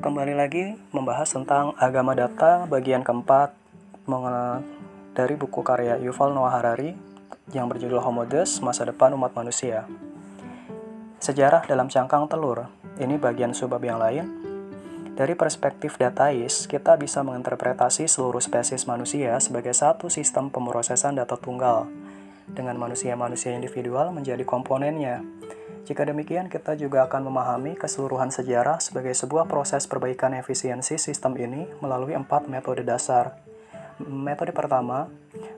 kembali lagi membahas tentang agama data bagian keempat dari buku karya Yuval Noah Harari yang berjudul Homo Deus, Masa Depan Umat Manusia. Sejarah dalam cangkang telur, ini bagian subbab yang lain. Dari perspektif datais, kita bisa menginterpretasi seluruh spesies manusia sebagai satu sistem pemrosesan data tunggal, dengan manusia-manusia individual menjadi komponennya, jika demikian, kita juga akan memahami keseluruhan sejarah sebagai sebuah proses perbaikan efisiensi sistem ini melalui empat metode dasar. Metode pertama,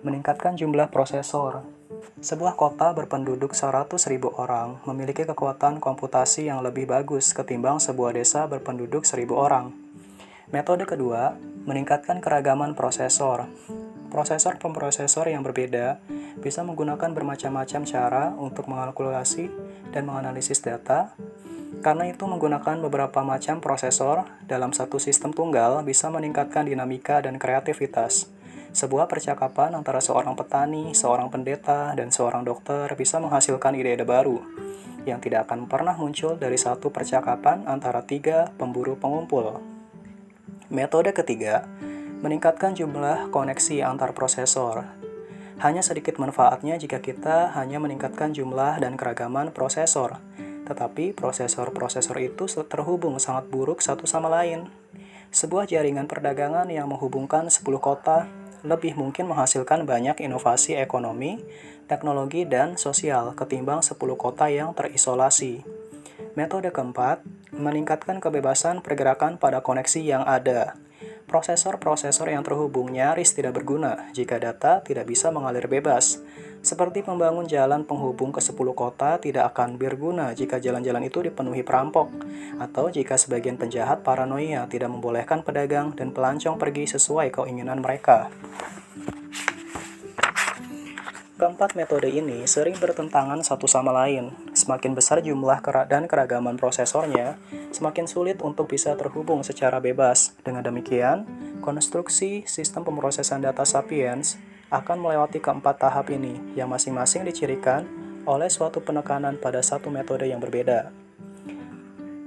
meningkatkan jumlah prosesor. Sebuah kota berpenduduk 100.000 orang memiliki kekuatan komputasi yang lebih bagus ketimbang sebuah desa berpenduduk 1.000 orang. Metode kedua, meningkatkan keragaman prosesor. Prosesor pemrosesor yang berbeda bisa menggunakan bermacam-macam cara untuk mengalkulasi dan menganalisis data. Karena itu, menggunakan beberapa macam prosesor dalam satu sistem tunggal bisa meningkatkan dinamika dan kreativitas. Sebuah percakapan antara seorang petani, seorang pendeta, dan seorang dokter bisa menghasilkan ide-ide baru yang tidak akan pernah muncul dari satu percakapan antara tiga pemburu pengumpul. Metode ketiga, meningkatkan jumlah koneksi antar prosesor. Hanya sedikit manfaatnya jika kita hanya meningkatkan jumlah dan keragaman prosesor, tetapi prosesor-prosesor itu terhubung sangat buruk satu sama lain. Sebuah jaringan perdagangan yang menghubungkan 10 kota lebih mungkin menghasilkan banyak inovasi ekonomi, teknologi, dan sosial ketimbang 10 kota yang terisolasi. Metode keempat, meningkatkan kebebasan pergerakan pada koneksi yang ada. Prosesor-prosesor yang terhubung nyaris tidak berguna jika data tidak bisa mengalir bebas. Seperti membangun jalan penghubung ke 10 kota tidak akan berguna jika jalan-jalan itu dipenuhi perampok, atau jika sebagian penjahat paranoia tidak membolehkan pedagang dan pelancong pergi sesuai keinginan mereka. Keempat metode ini sering bertentangan satu sama lain. Semakin besar jumlah dan keragaman prosesornya, semakin sulit untuk bisa terhubung secara bebas. Dengan demikian, konstruksi sistem pemrosesan data sapiens akan melewati keempat tahap ini, yang masing-masing dicirikan oleh suatu penekanan pada satu metode yang berbeda.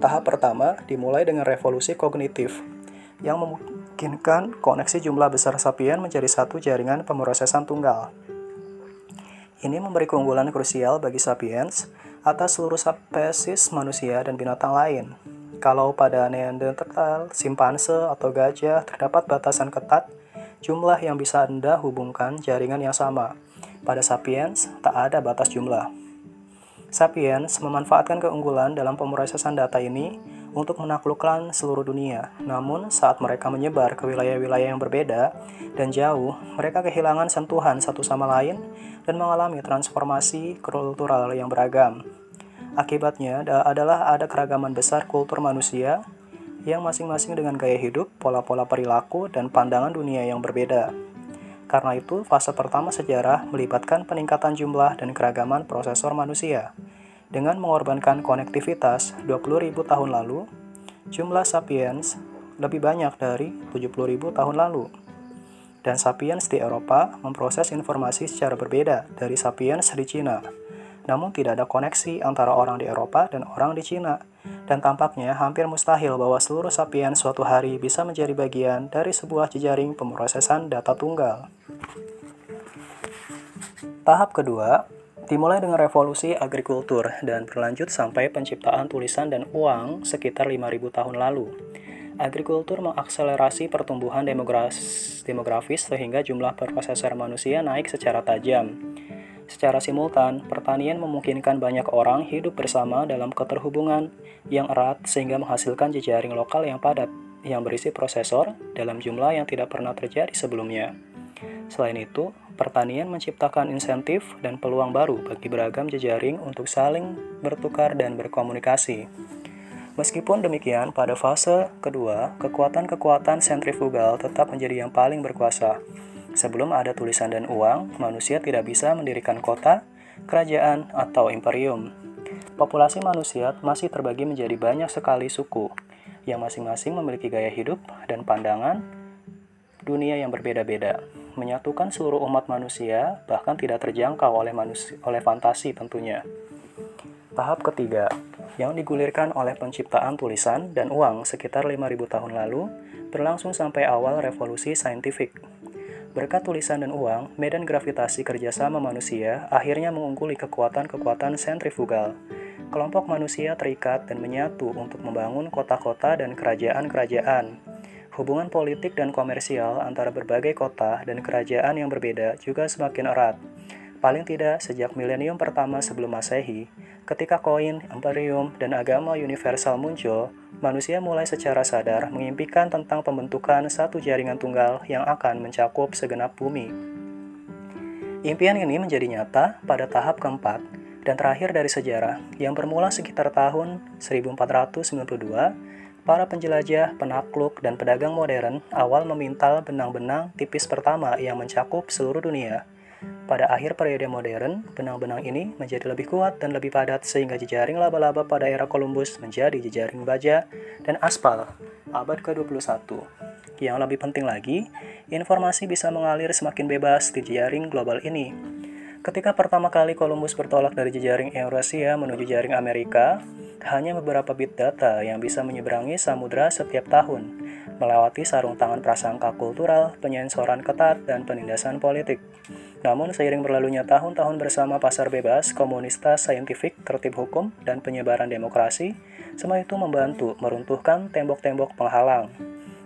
Tahap pertama dimulai dengan revolusi kognitif, yang memungkinkan koneksi jumlah besar sapien menjadi satu jaringan pemrosesan tunggal. Ini memberi keunggulan krusial bagi sapiens atas seluruh spesies manusia dan binatang lain. Kalau pada Neanderthal, simpanse, atau gajah terdapat batasan ketat jumlah yang bisa Anda hubungkan jaringan yang sama. Pada sapiens, tak ada batas jumlah. Sapiens memanfaatkan keunggulan dalam pemrosesan data ini untuk menaklukkan seluruh dunia. Namun, saat mereka menyebar ke wilayah-wilayah yang berbeda dan jauh, mereka kehilangan sentuhan satu sama lain dan mengalami transformasi kultural yang beragam. Akibatnya adalah ada keragaman besar kultur manusia yang masing-masing dengan gaya hidup, pola-pola perilaku, dan pandangan dunia yang berbeda. Karena itu, fase pertama sejarah melibatkan peningkatan jumlah dan keragaman prosesor manusia. Dengan mengorbankan konektivitas 20.000 tahun lalu, jumlah sapiens lebih banyak dari 70.000 tahun lalu. Dan sapiens di Eropa memproses informasi secara berbeda dari sapiens di Cina. Namun tidak ada koneksi antara orang di Eropa dan orang di Cina. Dan tampaknya hampir mustahil bahwa seluruh sapiens suatu hari bisa menjadi bagian dari sebuah jejaring pemrosesan data tunggal. Tahap kedua, Dimulai dengan revolusi agrikultur dan berlanjut sampai penciptaan tulisan dan uang sekitar 5000 tahun lalu. Agrikultur mengakselerasi pertumbuhan demografis sehingga jumlah prosesor manusia naik secara tajam. Secara simultan, pertanian memungkinkan banyak orang hidup bersama dalam keterhubungan yang erat sehingga menghasilkan jejaring lokal yang padat yang berisi prosesor dalam jumlah yang tidak pernah terjadi sebelumnya. Selain itu, pertanian menciptakan insentif dan peluang baru bagi beragam jejaring untuk saling bertukar dan berkomunikasi. Meskipun demikian, pada fase kedua, kekuatan-kekuatan sentrifugal tetap menjadi yang paling berkuasa. Sebelum ada tulisan dan uang, manusia tidak bisa mendirikan kota, kerajaan, atau imperium. Populasi manusia masih terbagi menjadi banyak sekali suku, yang masing-masing memiliki gaya hidup dan pandangan dunia yang berbeda-beda menyatukan seluruh umat manusia, bahkan tidak terjangkau oleh manusia, oleh fantasi tentunya. Tahap ketiga, yang digulirkan oleh penciptaan tulisan dan uang sekitar 5000 tahun lalu, berlangsung sampai awal revolusi saintifik. Berkat tulisan dan uang, medan gravitasi kerjasama manusia akhirnya mengungguli kekuatan-kekuatan sentrifugal. Kelompok manusia terikat dan menyatu untuk membangun kota-kota dan kerajaan-kerajaan. Hubungan politik dan komersial antara berbagai kota dan kerajaan yang berbeda juga semakin erat. Paling tidak sejak milenium pertama sebelum Masehi, ketika koin, imperium, dan agama universal muncul, manusia mulai secara sadar mengimpikan tentang pembentukan satu jaringan tunggal yang akan mencakup segenap bumi. Impian ini menjadi nyata pada tahap keempat dan terakhir dari sejarah yang bermula sekitar tahun 1492 Para penjelajah, penakluk, dan pedagang modern awal memintal benang-benang tipis pertama yang mencakup seluruh dunia. Pada akhir periode modern, benang-benang ini menjadi lebih kuat dan lebih padat sehingga jejaring laba-laba pada era Columbus menjadi jejaring baja dan aspal abad ke-21. Yang lebih penting lagi, informasi bisa mengalir semakin bebas di jejaring global ini. Ketika pertama kali Columbus bertolak dari jejaring Eurasia menuju jaring Amerika, hanya beberapa bit data yang bisa menyeberangi samudera setiap tahun, melewati sarung tangan prasangka kultural, penyensoran ketat, dan penindasan politik. Namun, seiring berlalunya tahun-tahun bersama pasar bebas, komunitas saintifik, tertib hukum, dan penyebaran demokrasi, semua itu membantu meruntuhkan tembok-tembok penghalang.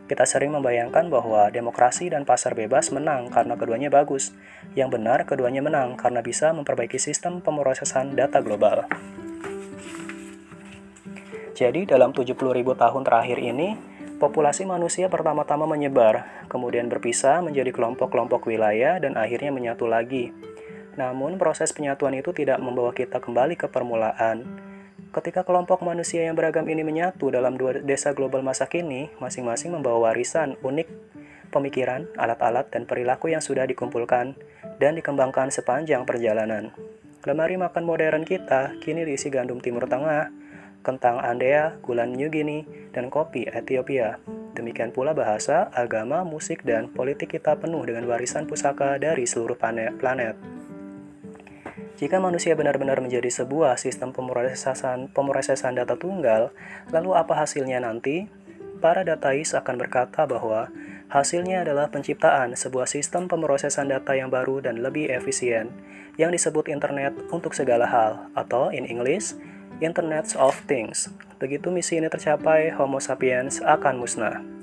Kita sering membayangkan bahwa demokrasi dan pasar bebas menang karena keduanya bagus. Yang benar, keduanya menang karena bisa memperbaiki sistem pemrosesan data global. Jadi dalam 70.000 tahun terakhir ini, populasi manusia pertama-tama menyebar, kemudian berpisah menjadi kelompok-kelompok wilayah dan akhirnya menyatu lagi. Namun proses penyatuan itu tidak membawa kita kembali ke permulaan. Ketika kelompok manusia yang beragam ini menyatu dalam dua desa global masa kini, masing-masing membawa warisan unik pemikiran, alat-alat, dan perilaku yang sudah dikumpulkan dan dikembangkan sepanjang perjalanan. Lemari makan modern kita kini diisi gandum Timur Tengah, kentang Andea, gula New Guinea, dan kopi Ethiopia. Demikian pula bahasa, agama, musik, dan politik kita penuh dengan warisan pusaka dari seluruh planet. Jika manusia benar-benar menjadi sebuah sistem pemrosesan, pemrosesan data tunggal, lalu apa hasilnya nanti? Para datais akan berkata bahwa hasilnya adalah penciptaan sebuah sistem pemrosesan data yang baru dan lebih efisien, yang disebut internet untuk segala hal, atau in English, Internet of Things. Begitu misi ini tercapai, Homo sapiens akan musnah.